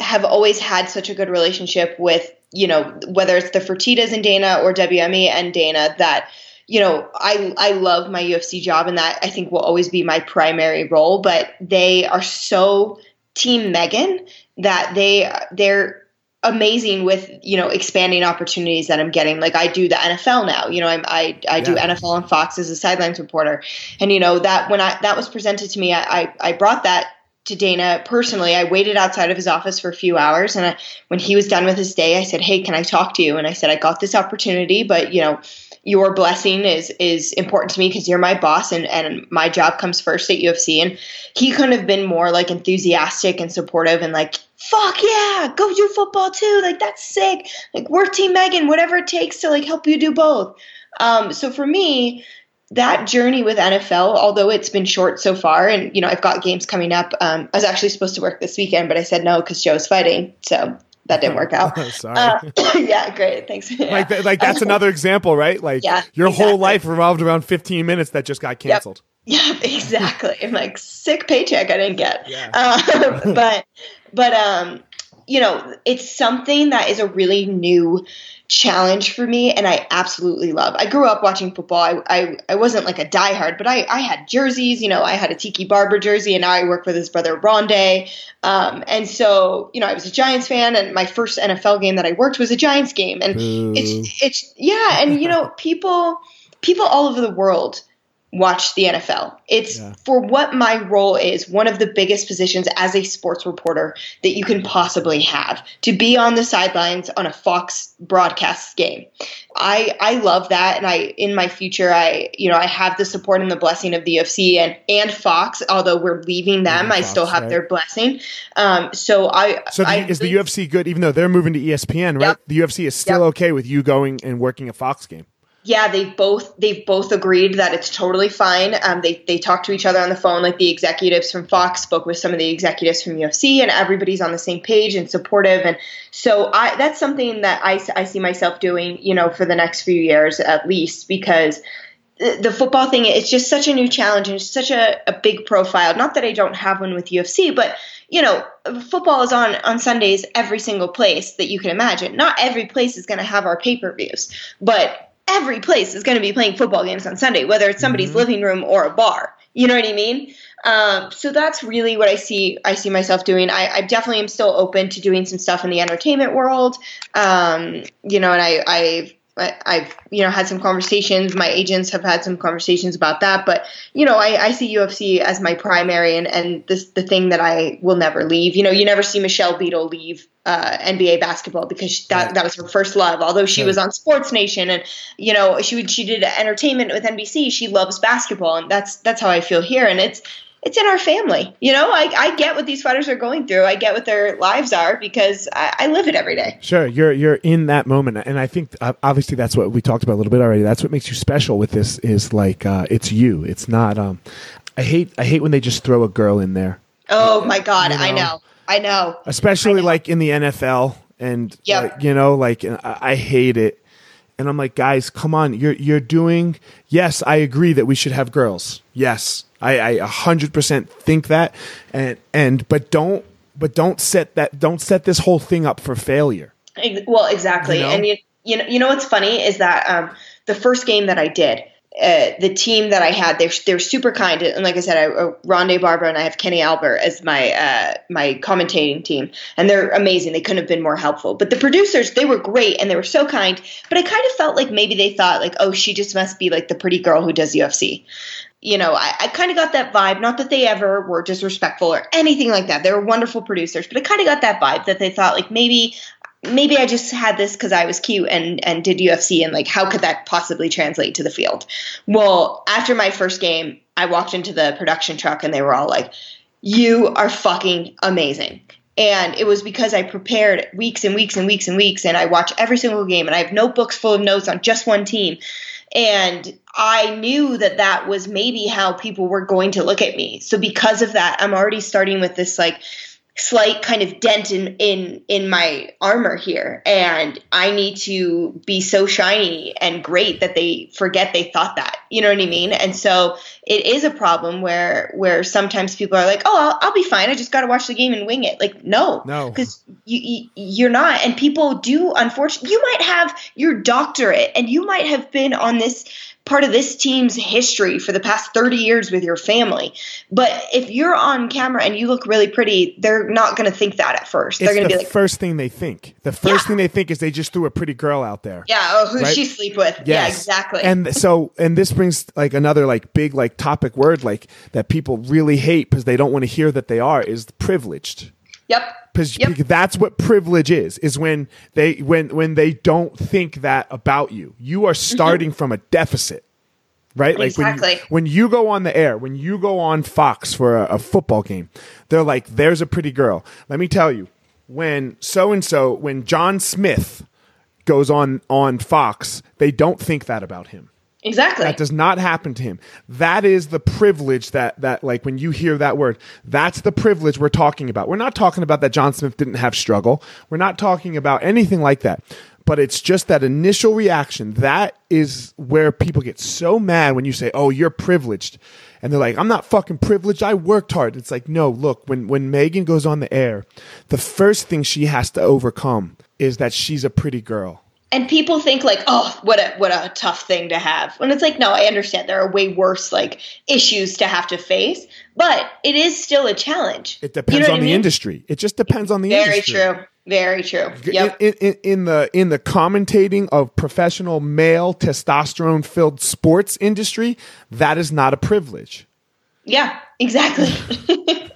have always had such a good relationship with, you know, whether it's the Fertitas and Dana or WME and Dana that you know, I I love my UFC job and that I think will always be my primary role, but they are so team Megan that they they're amazing with you know expanding opportunities that I'm getting. Like I do the NFL now. You know, I'm, I I do NFL on Fox as a sidelines reporter, and you know that when I that was presented to me, I I, I brought that to Dana personally. I waited outside of his office for a few hours, and I, when he was done with his day, I said, "Hey, can I talk to you?" And I said, "I got this opportunity, but you know." Your blessing is is important to me because you're my boss and, and my job comes first at UFC. And he couldn't have been more like enthusiastic and supportive and like, fuck yeah, go do football too. Like that's sick. Like we're Team Megan, whatever it takes to like help you do both. Um, so for me, that journey with NFL, although it's been short so far, and you know I've got games coming up. Um, I was actually supposed to work this weekend, but I said no because Joe's fighting, so that didn't work out. Sorry. Uh, yeah, great, thanks. like, th- like that's another example, right? Like Yeah, your whole life revolved around 15 minutes that just got canceled. Yeah, exactly. I'm like sick paycheck I didn't get. Yeah. Um, but but um, you know, it's something that is a really new challenge for me, and I absolutely love. I grew up watching football. I I, I wasn't like a diehard, but I I had jerseys. You know, I had a Tiki Barber jersey, and now I work with his brother Rondé. Um, and so you know, I was a Giants fan, and my first NFL game that I worked was a Giants game, and Boo. it's it's yeah, and you know, people people all over the world watch the NFL. It's yeah. for what my role is, one of the biggest positions as a sports reporter that you can possibly have to be on the sidelines on a Fox broadcast game. I I love that and I in my future I you know I have the support and the blessing of the UFC and and Fox although we're leaving them yeah, I Fox, still have right. their blessing. Um, so I So the, I, is the UFC good even though they're moving to ESPN, right? Yep. The UFC is still yep. okay with you going and working a Fox game yeah, they've both they've both agreed that it's totally fine. Um, they they talk to each other on the phone, like the executives from Fox spoke with some of the executives from UFC, and everybody's on the same page and supportive. And so I that's something that I I see myself doing, you know, for the next few years at least, because the football thing it's just such a new challenge and such a, a big profile. Not that I don't have one with UFC, but you know, football is on on Sundays every single place that you can imagine. Not every place is going to have our pay per views, but every place is going to be playing football games on Sunday, whether it's somebody's mm-hmm. living room or a bar. You know what I mean? Um, so that's really what I see. I see myself doing. I, I, definitely am still open to doing some stuff in the entertainment world. Um, you know, and I, I've I've you know had some conversations. My agents have had some conversations about that, but you know I, I see UFC as my primary and and this the thing that I will never leave. You know, you never see Michelle Beadle leave uh, NBA basketball because that that was her first love. Although she was on Sports Nation and you know she would she did entertainment with NBC, she loves basketball, and that's that's how I feel here. And it's it's in our family. You know, I, I get what these fighters are going through. I get what their lives are because I, I, live it every day. Sure, you're you're in that moment, and I think uh, obviously that's what we talked about a little bit already. That's what makes you special with this is like uh, it's you. It's not. Um, I hate I hate when they just throw a girl in there. Oh my god, you know? I know, I know. Especially I know. like in the NFL, and yep. like, you know, like I, I hate it. And I'm like, guys, come on, you're you're doing. Yes, I agree that we should have girls. Yes, I a hundred percent think that, and and but don't but don't set that don't set this whole thing up for failure. Well, exactly, you know? and you you know you know what's funny is that um, the first game that I did, uh, the team that I had, they're they're super kind, and like I said, I uh, Rondé Barber and I have Kenny Albert as my uh, my commentating team, and they're amazing. They couldn't have been more helpful. But the producers, they were great and they were so kind. But I kind of felt like maybe they thought like, oh, she just must be like the pretty girl who does UFC you know, I, I kind of got that vibe. Not that they ever were disrespectful or anything like that. They were wonderful producers, but I kind of got that vibe that they thought like maybe maybe I just had this because I was cute and and did UFC and like how could that possibly translate to the field? Well, after my first game, I walked into the production truck and they were all like, "You are fucking amazing." And it was because I prepared weeks and weeks and weeks and weeks, and I watch every single game, and I have notebooks full of notes on just one team. And I knew that that was maybe how people were going to look at me. So because of that, I'm already starting with this like slight kind of dent in in in my armor here. And i need to be so shiny and great that they forget they thought that. You know what i mean? And so it is a problem where where sometimes people are like oh i'll, I'll be fine. I just got to watch the game and wing it. Like no. No. Because you, you you're not. And people do unfortunately you might have your doctorate and you might have been on this part of this team's history for the past 30 years with your family. But if you're on camera and you look really pretty, they're not going to think that at first. They're going to the be like, first thing they think. The first yeah. thing they think is they just threw a pretty girl out there. Yeah. Oh, who's right? she sleep with? Yes. Yeah, exactly. And so, and this brings like another like big like topic word like that people really hate because they don't want to hear that they are is privileged. Yep. Because yep. that's what privilege is. Is when they when when they don't think that about you. You are mm-hmm. starting mm-hmm. from a deficit. Right, like exactly. when you, when you go on the air, when you go on Fox for a, a football game, they're like, "There's a pretty girl." Let me tell you, when so and so, when John Smith goes on on Fox, they don't think that about him. Exactly. That does not happen to him. That is the privilege that that like when you hear that word, that's the privilege we're talking about. We're not talking about that John Smith didn't have struggle. We're not talking about anything like that. But it's just that initial reaction. That is where people get so mad when you say, "Oh, you're privileged." And they're like, "I'm not fucking privileged. I worked hard." It's like, "No, look, when when Megan goes on the air, the first thing she has to overcome is that she's a pretty girl." And people think like oh what a what a tough thing to have. When it's like no i understand there are way worse like issues to have to face but it is still a challenge. It depends you know on the mean? industry. It just depends on the very industry. very true. Very true. Yep. In, in, in, the in the commentating of professional male testosterone filled sports industry that is not a privilege. Yeah exactly.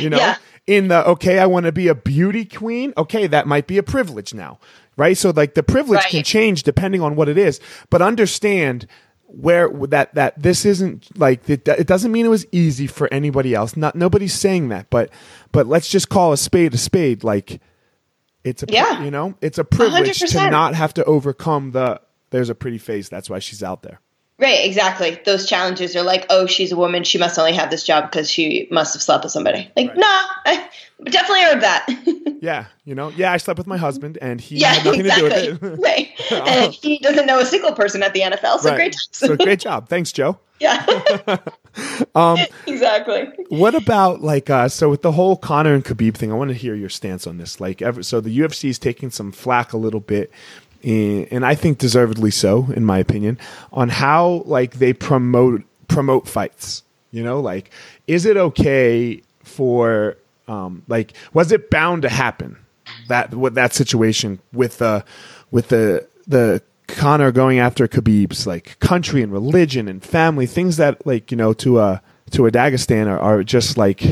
You know? Yeah. in the okay i want to be a beauty queen. Okay that might be a privilege now right? So like the privilege right. can change depending on what it is, but understand where that that this isn't like it, it doesn't mean it was easy for anybody else. Not nobody's saying that, but but let's just call a spade a spade. Like it's a yeah. you know it's a privilege 100%. to not have to overcome the there's a pretty face. That's why she's out there. Right, exactly. Those challenges are like, oh, she's a woman. She must only have this job because she must have slept with somebody. Like, right. nah, I definitely heard that. yeah, you know, yeah, I slept with my husband, and he yeah, had nothing exactly. to do with it. right, and he doesn't know a single person at the NFL. So right. great job. so great job. Thanks, Joe. Yeah. um, exactly. What about like uh, so with the whole Conor and Khabib thing? I want to hear your stance on this. Like, ever, so the UFC is taking some flack a little bit and I think deservedly so, in my opinion, on how like they promote promote fights. You know, like is it okay for um, like was it bound to happen that with that situation with the with the the Conor going after Khabib's like country and religion and family things that like you know to a to a Dagestani, are just like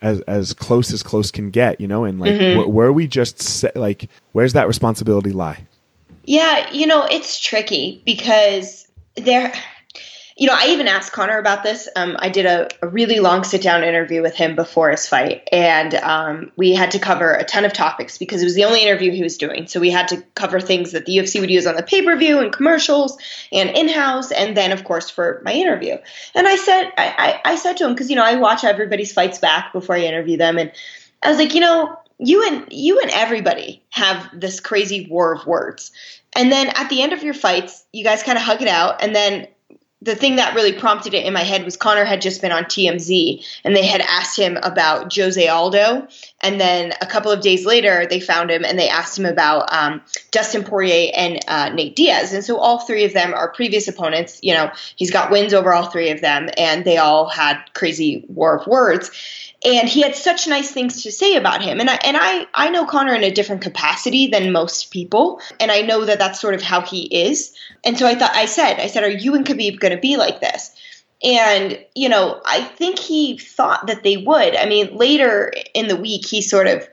as as close as close can get, you know, and like mm-hmm. wh- where we just set, like where's that responsibility lie? Yeah, you know, it's tricky because there, you know, I even asked Conor about this. Um, I did a, a, really long sit down interview with him before his fight, and um, we had to cover a ton of topics because it was the only interview he was doing. So we had to cover things that the UFC would use on the pay per view and commercials and in house, and then of course for my interview. And I said, I, I, I said to him because you know I watch everybody's fights back before I interview them, and I was like, you know, you and you and everybody have this crazy war of words. And then at the end of your fights, you guys kind of hug it out. And then the thing that really prompted it in my head was Conor had just been on TMZ and they had asked him about Jose Aldo. And then a couple of days later, they found him and they asked him about um, Dustin Poirier and uh, Nate Diaz. And so all three of them are previous opponents. You know, he's got wins over all three of them and they all had crazy war of words and he had such nice things to say about him. And I and I I know Conor in a different capacity than most people. And I know that that's sort of how he is. And so I thought I said I said are you and Khabib going to be like this? And you know I think he thought that they would. I mean later in the week he sort of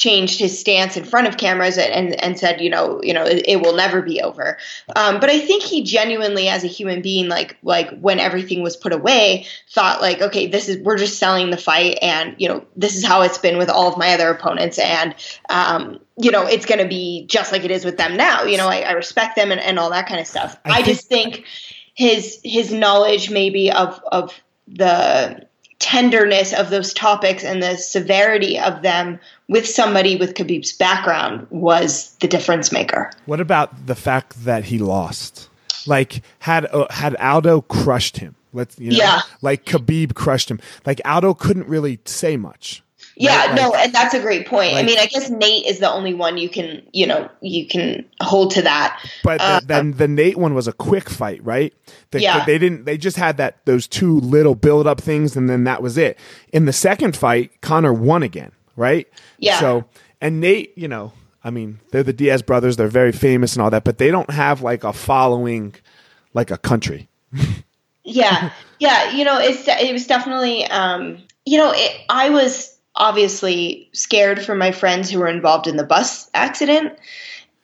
changed his stance in front of cameras and and said you know you know it, it will never be over. Um, but i think he genuinely as a human being like like when everything was put away thought like okay this is we're just selling the fight and you know this is how it's been with all of my other opponents and um, you know it's going to be just like it is with them now. You know i, I respect them and, and all that kind of stuff. I, I just think his his knowledge maybe of of the tenderness of those topics and the severity of them with somebody with Khabib's background was the difference maker. What about the fact that he lost? Like had uh, had Aldo crushed him, let's you know, yeah. like Khabib crushed him. Like Aldo couldn't really say much. Yeah, right? no, and that's a great point. Like, I mean, I guess Nate is the only one you can, you know, you can hold to that. But uh, the, then the Nate one was a quick fight, right? The, yeah. They didn't. They just had that those two little build up things, and then that was it. In the second fight, Conor won again, right? Yeah. So and Nate, you know, I mean, they're the Diaz brothers. They're very famous and all that, but they don't have like a following, like a country. yeah, yeah. You know, it's it was definitely. um you know, it, I was obviously scared for my friends who were involved in the bus accident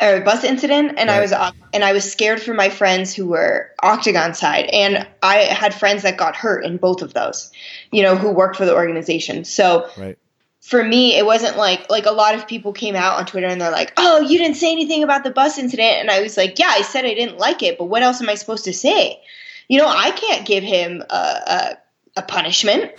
or bus incident and right. I was and I was scared for my friends who were octagon side and I had friends that got hurt in both of those you know who worked for the organization so right. for me it wasn't like like a lot of people came out on Twitter and they're like oh you didn't say anything about the bus incident and I was like yeah I said I didn't like it but what else am I supposed to say you know I can't give him a, a, a punishment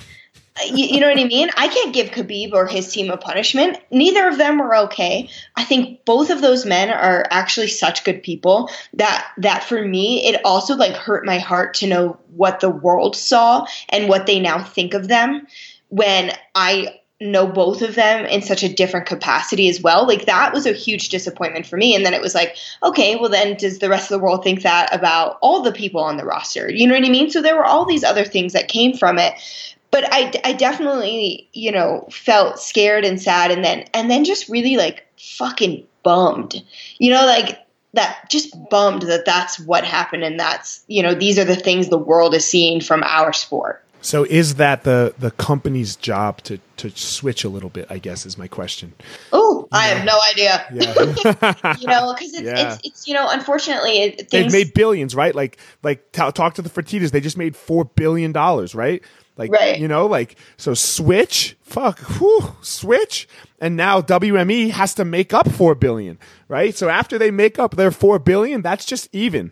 you, you, know what I mean? I can't give Khabib or his team a punishment. Neither of them were okay. I think both of those men are actually such good people that that for me it also like hurt my heart to know what the world saw and what they now think of them when I know both of them in such a different capacity as well. Like that was a huge disappointment for me. And then it was like, okay, well then does the rest of the world think that about all the people on the roster? You know what I mean? So there were all these other things that came from it. But I, I definitely, you know, felt scared and sad and then and then just really like fucking bummed. You know, like that just bummed that that's what happened and that's, you know, these are the things the world is seeing from our sport. So is that the the company's job to to switch a little bit? I guess is my question. Oh, I have no idea. Yeah. you know, because it's, Yeah. it's it's you know, unfortunately, it, They've made billions, right? Like like t- talk to the Fertitas. They just made four billion dollars, right? Like Right. you know, like so switch, fuck, whew, switch, and now WME has to make up four billion, right? So after they make up their four billion, that's just even,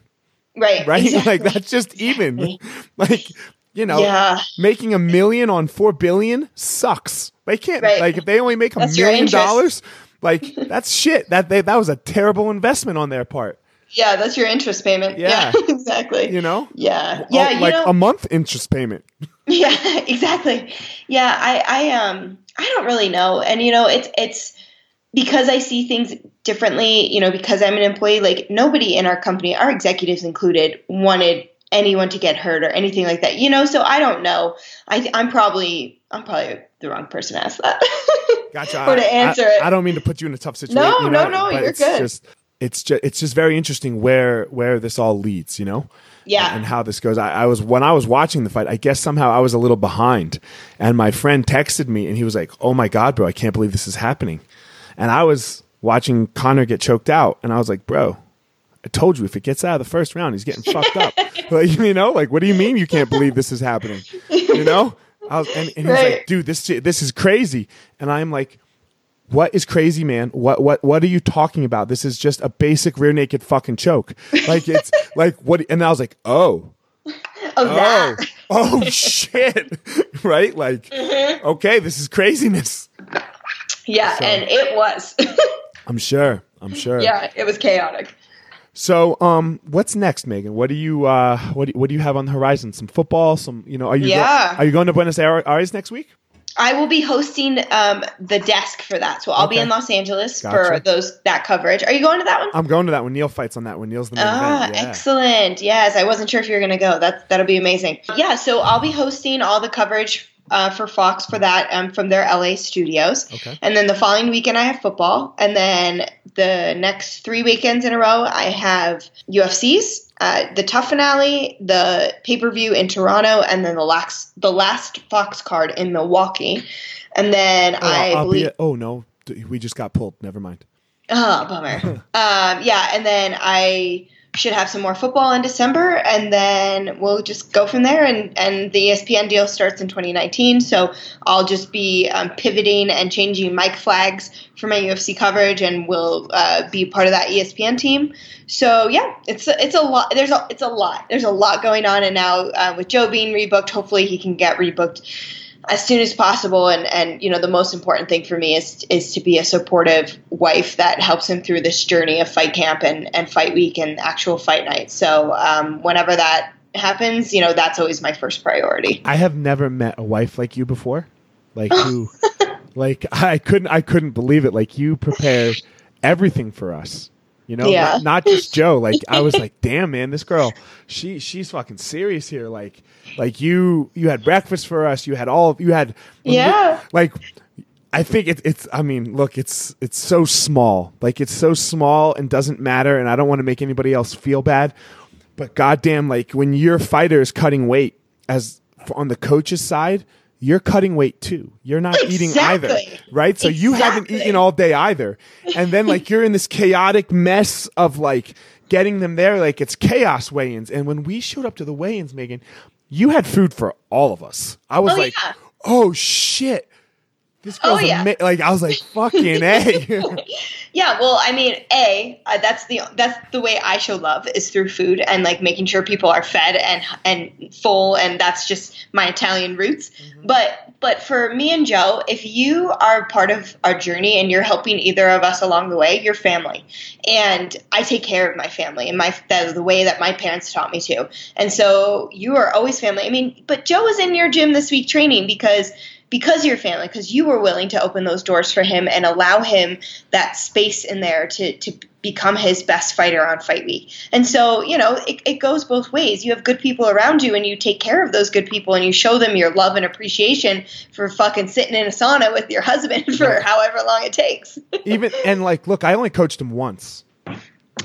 right, right? exactly. Like that's just even, like you know, Yeah. making a million on four billion sucks. They can't Right. like if they only make a That's million dollars, like that's shit. That they, that was a terrible investment on their part. Yeah, that's your interest payment. Yeah. exactly. You know, Yeah, yeah, you like know, a month interest payment. yeah, exactly. Yeah, I, I, um, I don't really know, and you know, it's, it's because I see things differently. You know, because I'm an employee. Like nobody in our company, our executives included, wanted anyone to get hurt or anything like that. You know, so I don't know. I, I'm probably, I'm probably the wrong person to ask that. Gotcha. Or to I- answer I, it. I don't mean to put you in a tough situation. No, you no, know, no, but you're good. Just, it's just it's just very interesting where where this all leads. You know. Yeah. And how this goes. I, I was when I was watching the fight. I guess somehow I was a little behind, and my friend texted me, and he was like, "Oh my god, bro! I can't believe this is happening." And I was watching Conor get choked out, and I was like, "Bro, I told you if it gets out of the first round, he's getting fucked up." Like, you know, like what do you mean you can't believe this is happening? You know? I was, and, and he was like, "Dude, this this is crazy," and I'm like. What is crazy, man? What what what are you talking about? This is just a basic rear naked fucking choke. Like it's like what? And I was like, oh, oh, oh, oh shit, right? Like, Mm-hmm. okay, this is craziness. Yeah, and it was. I'm sure. I'm sure. yeah, it was chaotic. So, um, what's next, Megan? What do you uh, what do, what do you have on the horizon? Some football? Some you know? Are you Yeah. are you going to Buenos Aires next week? I will be hosting um, the desk for that, so I'll be in Los Angeles Gotcha. for those that coverage. Are you going to that one? I'm going to that one. Neil fights on that one. Neil's the main Ah, event. Yeah. excellent. Yes, I wasn't sure if you were going to go. That that'll be amazing. Yeah, so I'll be hosting all the coverage uh, for Fox for that um, from their LA studios. Okay. And then the following weekend I have football, and then the next three weekends in a row I have UFCs, uh, the TUF finale, the pay per view in Toronto, and then the last the last Fox card in Milwaukee. And then Oh, I I'll believe be. Oh no, we just got pulled. Never mind. Oh, bummer. um, yeah, and then I should have some more football in December, and then we'll just go from there. And, and the ESPN deal starts in 2019, so I'll just be um, pivoting and changing mic flags for my UFC coverage, and we'll uh, be part of that ESPN team. So yeah, it's it's a lot. There's a it's a lot. There's a lot going on, and now uh, with Joe being rebooked, hopefully he can get rebooked as soon as possible and and you know the most important thing for me is is to be a supportive wife that helps him through this journey of fight camp and and fight week and actual fight night so um, whenever that happens you know that's always my first priority I have never met a wife like you before. Like who like I couldn't I couldn't believe it. Like you prepare everything for us. You know, Yeah. not, not just Joe. Like I was like, damn man, this girl, she she's fucking serious here. Like like you you had breakfast for us, you had all of you had Yeah. like I think it, it's. I mean, look, it's it's so small. Like it's so small and doesn't matter. And I don't want to make anybody else feel bad. But goddamn, like when your fighter is cutting weight, as on the coach's side, you're cutting weight too. You're not eating either, right? So you haven't eaten all day either. And then like you're in this chaotic mess of like getting them there. Like it's chaos weigh-ins. And when we showed up to the weigh-ins, Megan, you had food for all of us. I was Oh, like, yeah. oh shit. This Oh, girl's yeah. ama- like I was like fucking a. Yeah, well, I mean, a uh, that's the that's the way I show love is through food and like making sure people are fed and and full, and that's just my Italian roots. But but for me and Joe, if you are part of our journey and you're helping either of us along the way, you're family, and I take care of my family and my that is the way that my parents taught me to, and so you are always family. I mean, but Joe was in your gym this week training because because you're family, because you were willing to open those doors for him and allow him that space in there to to become his best fighter on fight week. And so, you know, it, it goes both ways. You have good people around you and you take care of those good people and you show them your love and appreciation for fucking sitting in a sauna with your husband for however long it takes. Even and like, look, I only coached him once.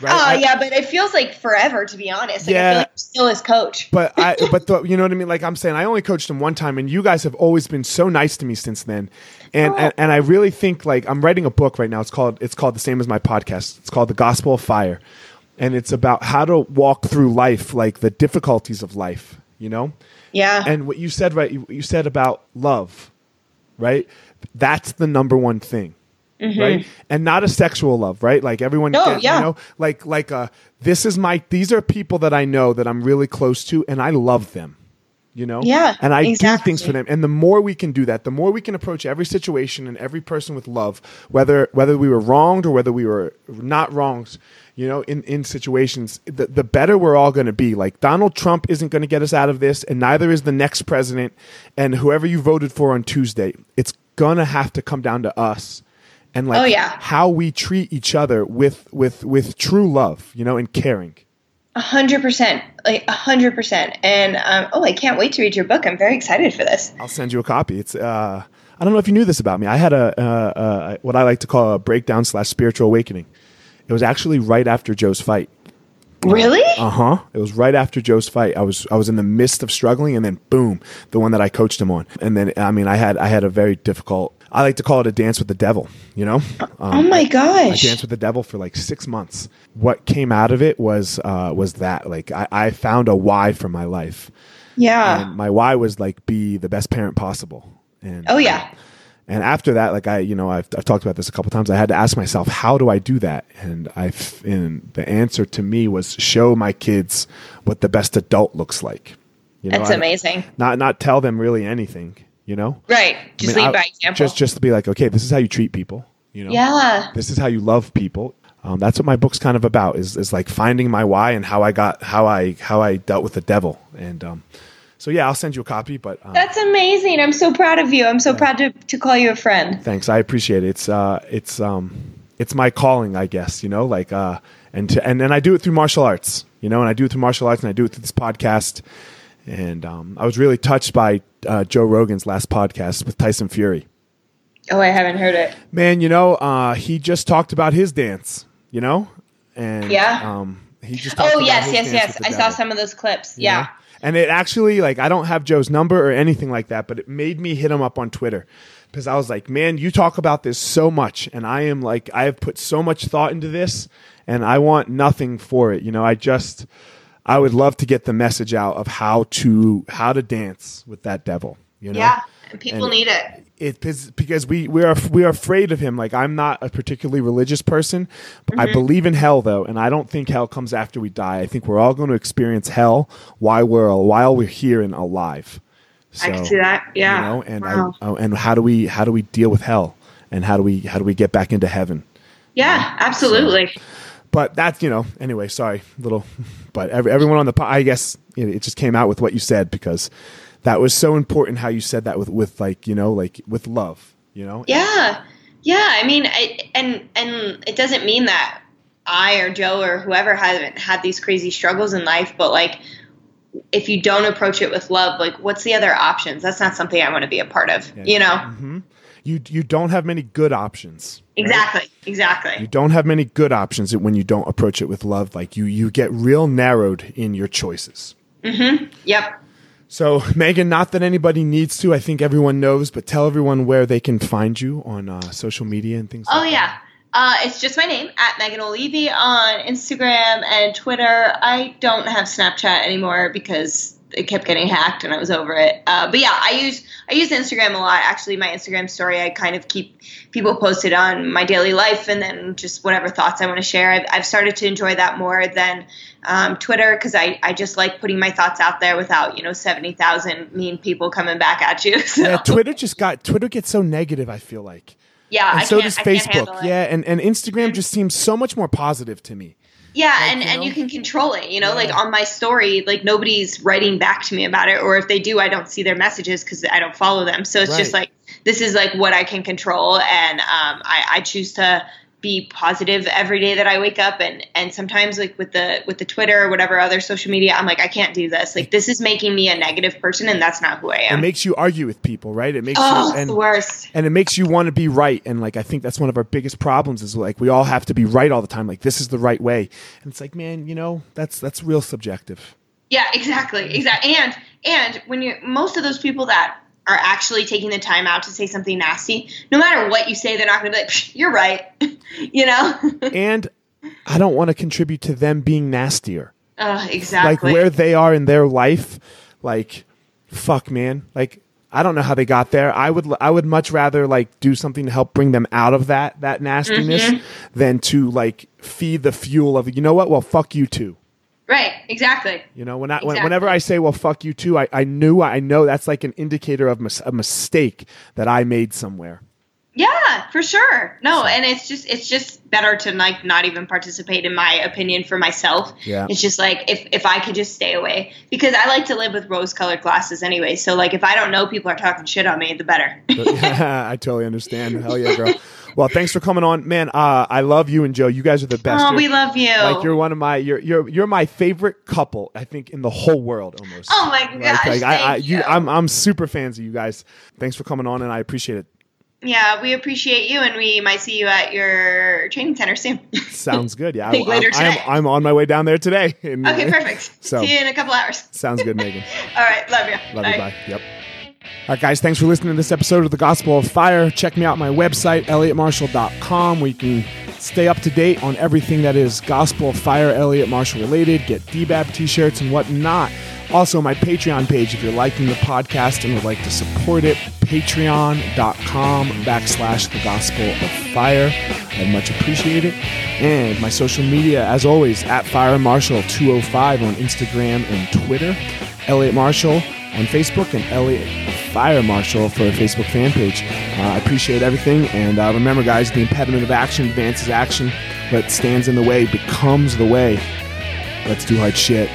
Right? Oh I, yeah, but it feels like forever to be honest. Like, yeah, I feel like still his coach. But I, but the, you know what I mean. Like I'm saying, I only coached him one time, and you guys have always been so nice to me since then. And, oh. and and I really think like I'm writing a book right now. It's called it's called the same as my podcast. It's called The Gospel of Fire, and it's about how to walk through life, like the difficulties of life. You know. Yeah. And what you said right, you, you said about love, right? That's the number one thing mm-hmm. right? And not a sexual love, right? Like everyone, oh, gets, yeah. you know, like like uh, this is my these are people that I know that I'm really close to, and I love them. You know, yeah, and I exactly. do things for them. And the more we can do that, the more we can approach every situation and every person with love, whether whether we were wronged or whether we were not wronged you know, in, in situations, the, the better we're all going to be. Like Donald Trump isn't going to get us out of this, and neither is the next president, and whoever you voted for on Tuesday. It's going to have to come down to us and like oh, yeah. how we treat each other with with with true love, you know, and caring. A hundred percent, like a hundred percent. And um, oh, I can't wait to read your book. I'm very excited for this. I'll send you a copy. It's uh, I don't know if you knew this about me. I had a uh, uh, what I like to call a breakdown slash spiritual awakening. It was actually right after Joe's fight. Really? Uh huh. It was right after Joe's fight. I was I was in the midst of struggling, and then boom, the one that I coached him on. And then I mean, I had I had a very difficult I like to call it a dance with the devil. You know? Um, oh my gosh! I danced with the devil for like six months. What came out of it was uh, was that like I, I found a why for my life. Yeah. And my why was like be the best parent possible. And oh yeah. and after that, like I, you know, I've, I've talked about this a couple times. I had to ask myself, how do I do that? And I, and the answer to me was show my kids what the best adult looks like. You know, That's amazing. I, not not tell them really anything you know? Right. Just I mean, lead by example. Just just to be like, okay, this is how you treat people. You know? Yeah. This is how you love people. Um, that's what my book's kind of about is, is like finding my why and how I got how I how I dealt with the devil and um, so yeah I'll send you a copy but um, that's amazing I'm so proud of you I'm so yeah. proud to, to call you a friend thanks I appreciate it it's uh it's um it's my calling I guess you know like uh and to, and and I do it through martial arts you know and I do it through martial arts and I do it through this podcast and um, I was really touched by uh, Joe Rogan's last podcast with Tyson Fury. Oh, I haven't heard it. Man, you know, uh, he just talked about his dance. You know, and yeah, um, he just. oh yes, yes, yes. I saw some of those clips. Yeah. Know? And it actually, like, I don't have Joe's number or anything like that, but it made me hit him up on Twitter because I was like, man, you talk about this so much, and I am like, I have put so much thought into this, and I want nothing for it. You know, I just I would love to get the message out of how to how to dance with that devil. You know? Yeah, And people and need it. It because we we are we are afraid of him. Like I'm not a particularly religious person, but mm-hmm. I believe in hell though, and I don't think hell comes after we die. I think we're all going to experience hell while we're while we're here and alive. So, I can see that. Yeah. You know, and wow. I, oh, and how do we how do we deal with hell, and how do we how do we get back into heaven? Yeah, absolutely. So, but that's you know anyway sorry little but every, everyone on the i guess you know, it just came out with what you said because that was so important how you said that with with like you know like with love you know? Yeah. Yeah i mean I, and and it doesn't mean that i or joe or whoever haven't had these crazy struggles in life but like if you don't approach it with love like what's the other options? That's not something i want to be a part of yeah. you know? Mm-hmm you you don't have many good options. Exactly. Right? Exactly. You don't have many good options when you don't approach it with love. Like you you get real narrowed in your choices. Mm-hmm. Yep. So Megan, not that anybody needs to. I think everyone knows, but tell everyone where they can find you on uh, social media and things. Like that. Oh like yeah. Uh, it's just my name at Megan Olivi on Instagram and Twitter. I don't have Snapchat anymore because it kept getting hacked and I was over it. Uh, but yeah, I use I use Instagram a lot. Actually, my Instagram story I kind of keep people posted on my daily life and then just whatever thoughts I want to share. I've, I've started to enjoy that more than um, Twitter because I, I just like putting my thoughts out there without you know seventy thousand mean people coming back at you. So. Yeah, Twitter just got Twitter gets so negative. I feel like. Yeah, and I so does Facebook. Yeah, and and Instagram mm-hmm. just seems so much more positive to me. Yeah, like, and, you know? and you can control it. You know, yeah. like on my story, like nobody's writing back to me about it, or if they do, I don't see their messages because I don't follow them. So it's right. just like this is like what I can control, and um, I, I choose to be positive every day that I wake up and and sometimes like with the with the Twitter or whatever other social media I'm like I can't do this like this is making me a negative person and that's not who I am. It makes you argue with people, right? It makes oh, you and, the worst. and it makes you want to be right and like I think that's one of our biggest problems is like we all have to be right all the time like this is the right way. And it's like man, you know, that's that's real subjective. Yeah, exactly. Exactly. And and when you most of those people that are actually taking the time out to say something nasty, no matter what you say, they're not going to be like, "You're right," you know. and I don't want to contribute to them being nastier. Uh, exactly. Like where they are in their life, like fuck, man. Like I don't know how they got there. I would I would much rather like do something to help bring them out of that that nastiness Mm-hmm. than to like feed the fuel of you know what? Well, fuck you too. Right. Exactly. You know, when I, Exactly. whenever I say, well, fuck you too, I, I knew, I know that's like an indicator of mis- a mistake that I made somewhere. Yeah, for sure. No, and it's just it's just better to like not even participate in my opinion for myself. Yeah. It's just like if if I could just stay away because I like to live with rose colored glasses anyway. So like if I don't know people are talking shit on me, the better. yeah, I totally understand. Hell yeah, girl. Well, thanks for coming on, man. Uh, I love you and Joe. You guys are the best. oh, You're- we love you. like you're one of my you're you're you're my favorite couple. I think in the whole world almost. Oh my Like, gosh, like, I, I, you. you. I'm I'm super fans of you guys. Thanks for coming on, and I appreciate it. yeah, we appreciate you, and we might see you at your training center soon. Sounds good. Yeah, I later I, am today. I'm on my way down there today. And- okay, perfect. So- see you in a couple hours. Sounds good, Megan. All right, love you. Love you. Bye. Yep. All right, guys, thanks for listening to this episode of the Gospel of Fire. Check me out my website, elliottmarshall.com, where you can stay up to date on everything that is Gospel of Fire, Elliot Marshall related, get DBAB t shirts and whatnot. Also, my Patreon page, if you're liking the podcast and would like to support it, patreon.com backslash the Gospel of Fire. I'd much appreciate it. And my social media, as always, at Fire Marshall 205 on Instagram and Twitter. Elliot Marshall on Facebook and Elliot Fire Marshall for a Facebook fan page. Uh, I appreciate everything. And uh, remember, guys, the impediment of action advances action. What stands in the way becomes the way. Let's do hard shit.